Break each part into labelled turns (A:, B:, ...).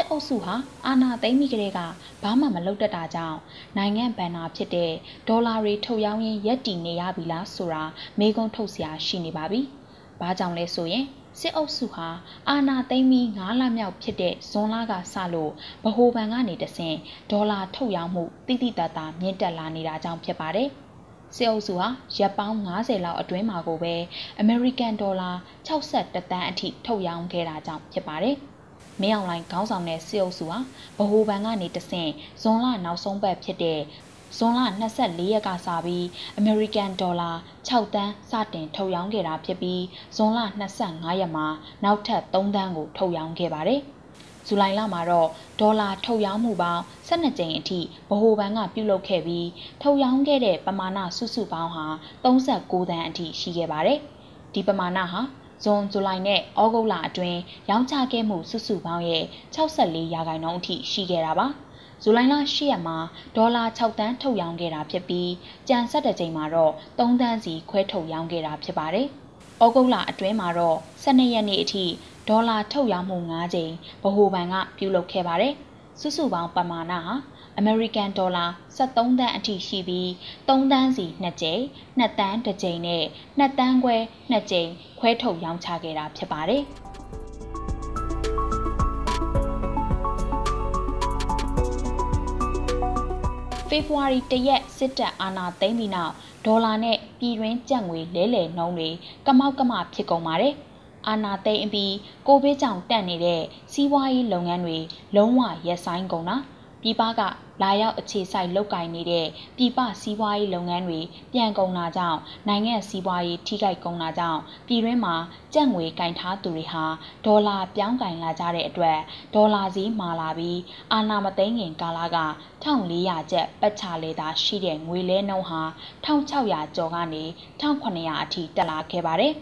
A: စစ်အုပ်စုဟာအာဏာသိမ်းပြီးကတည်းကဘာမှမလုပ်တတ်တာကြောင့်နိုင်ငံဘဏ္ဍာဖြစ်တဲ့ဒေါ်လာတွေထုတ်ရောင်းရင်းရက်တည်နေရပြီလားဆိုတာမေးခွန်းထုတ်စရာရှိနေပါပြီ။ဘာကြောင့်လဲဆိုရင်စစ်အုပ်စုဟာအာဏာသိမ်းပြီး9လမြောက်ဖြစ်တဲ့ဇွန်လကစလို့ဗဟိုဘဏ်ကနေတဆင့်ဒေါ်လာထုတ်ရောင်းမှုတိတိတတ်တာမြင့်တက်လာနေတာကြောင့်ဖြစ်ပါတယ်။စစ်အုပ်စုဟာရပ်ပေါင်း90လောက်အတွင်းမှာကိုပဲအမေရိကန်ဒေါ်လာ62တန်းအထိထုတ်ရောင်းခဲ့တာကြောင့်ဖြစ်ပါတယ်။ မင်းအောင်လှိုင်ခေါင်းဆောင်တဲ့စစ်အုပ်စုဟာဗဟိုဘဏ်ကနေတဆင့်ဇွန်လနောက်ဆုံးပတ်ဖြစ်တဲ့ဇွန်လ24ရက်ကစပြီးအမေရိကန်ဒေါ်လာ6တန်းစတင်ထုတ်ရောင်းခဲ့တာဖြစ်ပြီးဇွန်လ25ရက်မှာနောက်ထပ်3တန်းကိုထုတ်ရောင်းခဲ့ပါတယ်။ဇူလိုင်လမှာတော့ဒေါ်လာထုတ်ရောင်းမှုပေါင်း12ကြိမ်အထိဗဟိုဘဏ်ကပြုလုပ်ခဲ့ပြီးထုတ်ရောင်းခဲ့တဲ့ပမာဏစုစုပေါင်းဟာ39တန်းအထိရှိခဲ့ပါတယ်။ဒီပမာဏဟာ ဇွန်ဇူလိုင်နဲ့ဩဂုတ်လအတွင်းရောင်းချခဲ့မှုစုစုပေါင်းရဲ့64ရာခိုင်နှုန်းအထိရှိခဲ့တာပါ။ဇူလိုင်လ10ရက်မှာဒေါ်လာ6တန်းထုတ်ရောင်းခဲ့တာဖြစ်ပြီးကြံဆက်တဲ့ချိန်မှာတော့3တန်းစီခွဲထုတ်ရောင်းခဲ့တာဖြစ်ပါတယ်။ဩဂုတ်လအတွင်းမှာတော့12ရက်နေ့အထိဒေါ်လာထုတ်ရောင်းမှု9ကြိမ်ဗဟိုဘဏ်ကပြုလုပ်ခဲ့ပါတယ်။စုစုပေါင်းပမာဏဟာ အမေရိကန်ဒေါ်လာ73တန်းအထိရှိပြီး3တန်းစီ2ကြိမ်2တန်း1ကြိမ်နဲ့2တန်းခွဲ2ကြိမ်ခွဲထုတ်ရောင်းချခဲ့တာဖြစ်ပါတယ်။ဖေဖော်ဝါရီ၁ရက်စစ်တပ်အာဏာသိမ်းပြီးနောက်ဒေါ်လာနဲ့ပြည်တွင်းကျပ်ငွေလဲလှယ်နှုန်းတွေကမောက်ကမဖြစ်ကုန်ပါတယ်။အာဏာသိမ်းပြီးကိုဗစ်ကြောင့်တက်နေတဲ့စီးပွားရေးလုပ်ငန်းတွေလုံးဝရပ်ဆိုင်းကုန်တာ။ ပြည်ပကလာရောက်အခြေစိုက်လုပ်ကိုင်နေတဲ့ပြည်ပစီးပွားရေးလုပ်ငန်းတွေပြန်ကုန်တာကြောင့်နိုင်ငံစီးပွားရေးထိခိုက်ကုန်တာကြောင့်ပြည်တွင်းမှာကြက်ငွေကင်ထားသူတွေဟာဒေါ်လာပြောင်းကင်လာကြတဲ့အတွက်ဒေါ်လာဈေးမာလာပြီးအာဏာမသိမ်းခင်ကာလက1400ကျပ်ပတ်ချလေသာရှိတဲ့ငွေလဲနှုန်းဟာ1600ကျော်ကနေ1900အထိတက်လာခဲ့ပါတယ်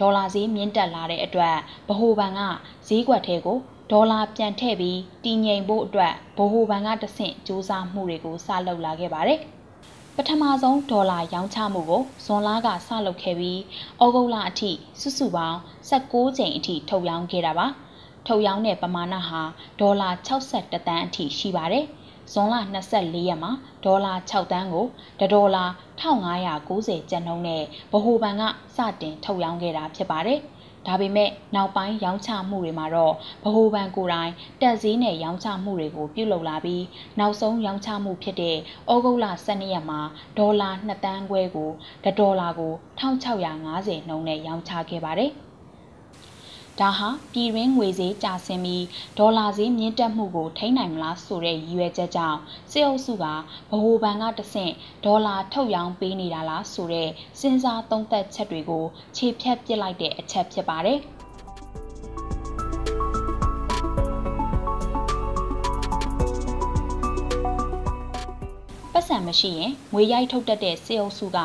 A: ဒေါ်လာဈေးမြင့်တက်လာတဲ့အတွက်ဗဟိုဘဏ်ကဈေးကွက်ထဲကို ဒေါ်လာပြန်ထည့်ပြီးတည်ငြိမ်ဖို့အတွက်ဗဟိုဘဏ်ကတဆင့်စ조사မှုတွေကိုစလုပ်လာခဲ့ပါတယ်။ပထမဆုံးဒေါ်လာရောင်းချမှုကိုဇွန်လကစလုပ်ခဲ့ပြီးဩဂုတ်လအထိစုစုပေါင်း16ကြိမ်အထိထုတ်ရောင်းခဲ့တာပါ။ထုတ်ရောင်းတဲ့ပမာဏဟာဒေါ်လာ62တန်းအထိရှိပါတယ်။ဇွန်လ24ရက်မှာဒေါ်လာ6တန်းကိုတဒေါ်လာ1590ကျပ်နှုန်းနဲ့ဗဟိုဘဏ်ကစတင်ထုတ်ရောင်းခဲ့တာဖြစ်ပါတယ်။ ဒါပေမဲ့နောက်ပိုင်းရောင်းချမှုတွေမှာတော့ဗဟိုဘဏ်ကိုယ်တိုင်တက်ဈေးနဲ့ရောင်းချမှုတွေကိုပြုလုပ်လာပြီးနောက်ဆုံးရောင်းချမှုဖြစ်တဲ့ဩဂုတ်လ12ရက်မှာဒေါ်လာ2တန်းခွဲကိုဒေါ်လာကို1650နှုန်းနဲ့ရောင်းချခဲ့ပါတယ်။ ဒါဟာပြည်ရင်းငွေဈေးကျဆင်းပြီးဒေါ်လာဈေးမြင့်တက်မှုကိုထိန်းနိုင်မလားဆိုတဲ့ရည်ရွယ်ချက်ကြောင့်စစ်အုပ်စုကဗဟိုဘဏ်ကတဆင့်ဒေါ်လာထုတ်ရောင်းပေးနေတာလားဆိုတဲ့စဉ်းစားသုံးသပ်ချက်တွေကိုခြေဖြတ်ပစ်လိုက်တဲ့အချက်ဖြစ်ပါတယ်။ မရှိရင်ငွေရိုက်ထုတ်တတ်တဲ့စေအုပ်စုက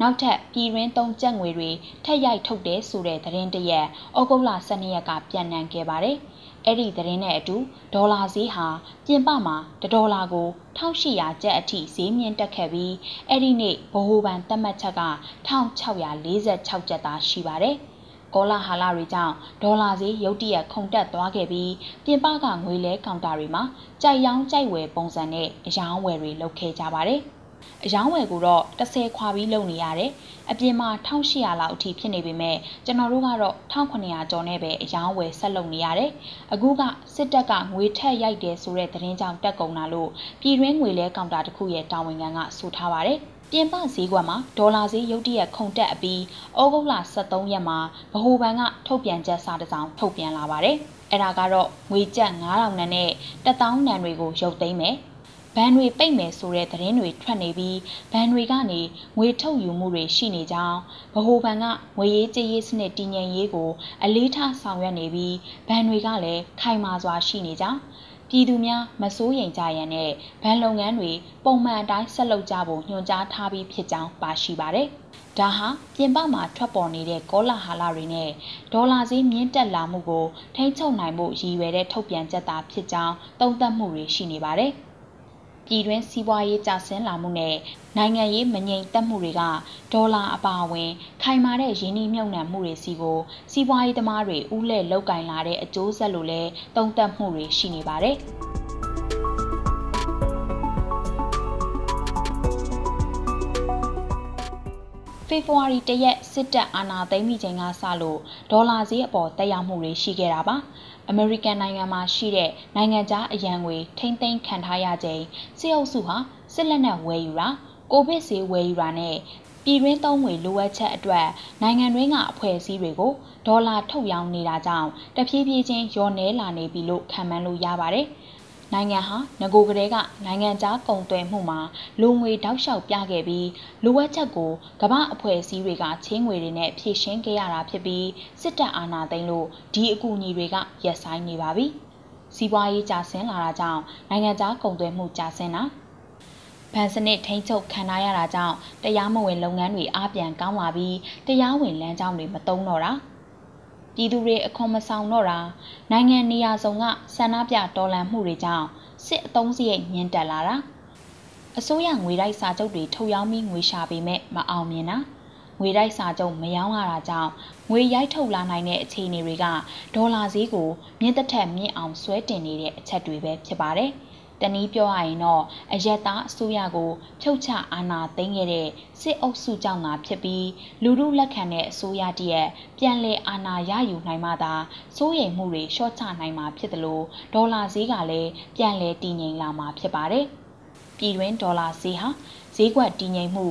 A: နောက်ထပ်ပြည်ရင်းသုံးကျပ်ငွေတွေထက်ရိုက်ထုတ်တယ်ဆိုတဲ့သတင်းတရက်ဩဂုတ်လ12ရက်ကပြန်နှံခဲ့ပါတယ်။အဲ့ဒီသတင်းနဲ့အတူဒေါ်လာဈေးဟာပြင်ပမှာတဒေါ်လာကို1800ကျပ်အထိဈေးမြင့်တက်ခဲ့ပြီးအဲ့ဒီနေ့ဗဟိုဘဏ်သတ်မှတ်ချက်က1646ကျပ်သာရှိပါတယ်။ ကောလာဟာလတွေကြောင့်ဒေါ်လာဈေးရုတ်တရက်ခုန်တက်သွားခဲ့ပြီးပြင်ပကငွေလဲကောင်တာတွေမှာကြိုက်ရောင်းကြိုက်ဝယ်ပုံစံနဲ့အယောင်းဝယ်တွေလုပ်ခဲ့ကြပါတယ်။အယောင်းဝယ်ကိုတော့30ခွာပြီးလုပ်နေရတယ်။အပြင်မှာ1800လောက်အထိဖြစ်နေပေမဲ့ကျွန်တော်တို့ကတော့1900ကျော်နဲ့ပဲအယောင်းဝယ်ဆက်လုပ်နေရတယ်။အခုကစစ်တပ်ကငွေထက်ရိုက်တယ်ဆိုတဲ့သတင်းကြောင့်တက်ကုန်လာလို့ပြည်တွင်းငွေလဲကောင်တာတစ်ခုရဲ့တာဝန်ခံကဆိုထားပါတယ်။ ပြင်ပဈေးကွက်မှာဒေါ်လာဈေးရုတ်တရက်ခုန်တက်အပြီးဩဂုတ်လ23ရက်မှာဗဟိုဘဏ်ကထုတ်ပြန်ချက်စာတစ်စောင်ထုတ်ပြန်လာပါတယ်။အဲ့ဒါကတော့ငွေကျပ်9000နန်းနဲ့1000နန်းတွေကိုရုပ်သိမ်းမယ်ဘဏ်တွေပိတ်မယ်ဆိုတဲ့သတင်းတွေထွက်နေပြီးဘဏ်တွေကနေငွေထုတ်ယူမှုတွေရှိနေကြောင်းဗဟိုဘဏ်ကငွေရေးကြေးရေးစနစ်တည်ငြိမ်ရေးကိုအလေးထားဆောင်ရွက်နေပြီးဘဏ်တွေကလည်းခိုင်မာစွာရှိနေကြောင်း ပြည်သူများမစိုးရိမ်ကြရန်နဲ့ဗန်လုပ်ငန်းတွေပုံမှန်အတိုင်းဆက်လုပ်ကြဖို့ညွှန်ကြားထားပြီးဖြစ်ကြောင်းပါရှိပါတယ်။ဒါဟာပြင်ပမှာထွက်ပေါ်နေတဲ့ကောလာဟာလတွေနဲ့ဒေါ်လာဈေးမြင့်တက်လာမှုကိုထိန်းချုပ်နိုင်ဖို့ရည်ရွယ်တဲ့ထုတ်ပြန်ချက်သာဖြစ်ကြောင်းသုံးသပ်မှုတွေရှိနေပါတယ်။ ပြည်တွင်းစီးပွားရေးကျဆင်းလာမှုနဲ့နိုင်ငံရေးမငြိမ်သက်မှုတွေကဒေါ်လာအပါအဝင် ခိုင်မာတဲ့ရင်းနှီးမြှုပ်နှံမှုတွေစီကိုစီးပွားရေးသမားတွေဥလဲ့လောက်ကင်လာတဲ့အကျိုးဆက်လို့လည်းသုံးသပ်မှုတွေရှိနေပါတယ်။ဖေဖော်ဝါရီတရက်စစ်တပ်အာဏာသိမ်းပြီးချိန်ကစလို့ဒေါ်လာဈေးအပေါ်တက်ရောက်မှုတွေရှိခဲ့တာပါ။ အမေရိကန်နိုင်ငံမှာရှိတဲ့နိုင်ငံခြားအရန်ငွေထိမ့်သိမ်းခံထားရချိန်စစ်အုပ်စုဟာစစ်လက်နက်ဝယ်ယူတာကိုဗစ်ဆေးဝယ်ယူတာနဲ့ပြည်တွင်းသုံးငွေလိုအပ်ချက်အတွက်နိုင်ငံတွင်းကအဖွဲ့အစည်းတွေကိုဒေါ်လာထုတ်ရောင်းနေတာကြောင့်တဖြည်းဖြည်းချင်းလျော့နဲလာနေပြီလို့ခံမှန်းလို့ရပါတယ်။ နိုင်ငံဟာငကိုကလေးကနိုင်ငံခြားကုန်သွယ်မှုမှာလူငွေတောက်လျှောက်ပြခဲ့ပြီးလိုအပ်ချက်ကိုကမ္ဘာအဖွဲ့အစည်းတွေကချင်းငွေတွေနဲ့ဖြည့်ရှင်းခဲ့ရတာဖြစ်ပြီးစစ်တပ်အာဏာသိမ်းလို့ဒီအကူအညီတွေကရပ်ဆိုင်းနေပါပြီ။စီးပွားရေးကျဆင်းလာတာကြောင့်နိုင်ငံခြားကုန်သွယ်မှုကျဆင်းတာဗန်စနစ်ထိန်းချုပ်ခံရတာကြောင့်တရားမဝင်လုပ်ငန်းတွေအပြန်ကောင်းလာပြီးတရားဝင်လမ်းကြောင်းတွေမတုံးတော့တာ။ ပြည်သူတွေအခွန်မဆောင်တော့တာနိုင်ငံနေရာစုံကဆန္ဒပြတော်လှန်မှုတွေကြောင့်စစ်အုံစရိတ်မြင့်တက်လာတာအစိုးရငွေတိုက်စာချုပ်တွေထုတ်ရောင်းပြီးငွေရှာပေမဲ့မအောင်မြင်တာငွေတိုက်စာချုပ်မရောင်းရတာကြောင့်ငွေရိုက်ထုတ်လာနိုင်တဲ့အခြေအနေတွေကဒေါ်လာဈေးကိုမြင့်တက်ထက်မြင့်အောင်ဆွဲတင်နေတဲ့အချက်တွေပဲဖြစ်ပါတယ်။ တနည်းပြောရရင်တော့အယက်သားအစိုးရကိုဖြုတ်ချအာဏာသိမ်းခဲ့တဲ့စစ်အုပ်စုကြောင့်သာဖြစ်ပြီးလူမှုလက်ခံတဲ့အစိုးရတရက်ပြန်လည်အာဏာရယူနိုင်မှသာစိုးရိမ်မှုတွေလျှော့ချနိုင်မှာဖြစ်တယ်လို့ဒေါ်လာဈေးကလည်းပြန်လည်တည်ငြိမ်လာမှာဖြစ်ပါတယ်။ပြည်တွင်းဒေါ်လာဈေးဟာဈေးကွက်တည်ငြိမ်မှု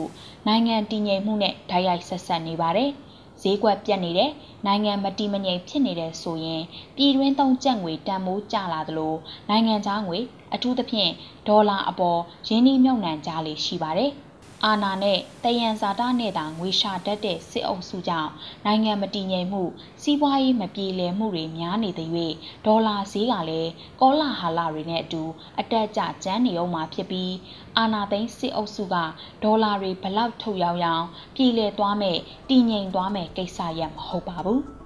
A: နိုင်ငံတည်ငြိမ်မှုနဲ့ဓာတ်ရိုက်ဆက်ဆက်နေပါတယ်။ ဈေးကွက်ပြတ်နေတဲ့နိုင်ငံမတည်မငြိမ်ဖြစ်နေတဲ့ဆိုရင်ပြည်တွင်းသုံးကျပ်ငွေတန်မိုးကျလာသလိုနိုင်ငံခြားငွေအထူးသဖြင့်ဒေါ်လာအပေါ်ရင်းနှီးမြှုပ်နှံကြလေရှိပါတယ်။ အာနာနဲ့တယံဇာတာနဲ့သာငွေရှာတတ်တဲ့စစ်အုပ်စုကြောင့်နိုင်ငံမတည်ငြိမ်မှုစီးပွားရေးမပြေလည်မှုတွေများနေတဲ့၍ဒေါ်လာဈေးကလည်းကောလာဟာလာတွေနဲ့အတူအတက်ကျကျန်းနေအောင်မှာဖြစ်ပြီးအာနာသိန်းစစ်အုပ်စုကဒေါ်လာတွေဘလောက်ထုတ်ရောက်ရောက်ပြည်လည်သွားမဲ့တည်ငြိမ်သွားမဲ့ကိစ္စရပ်မဟုတ်ပါဘူး။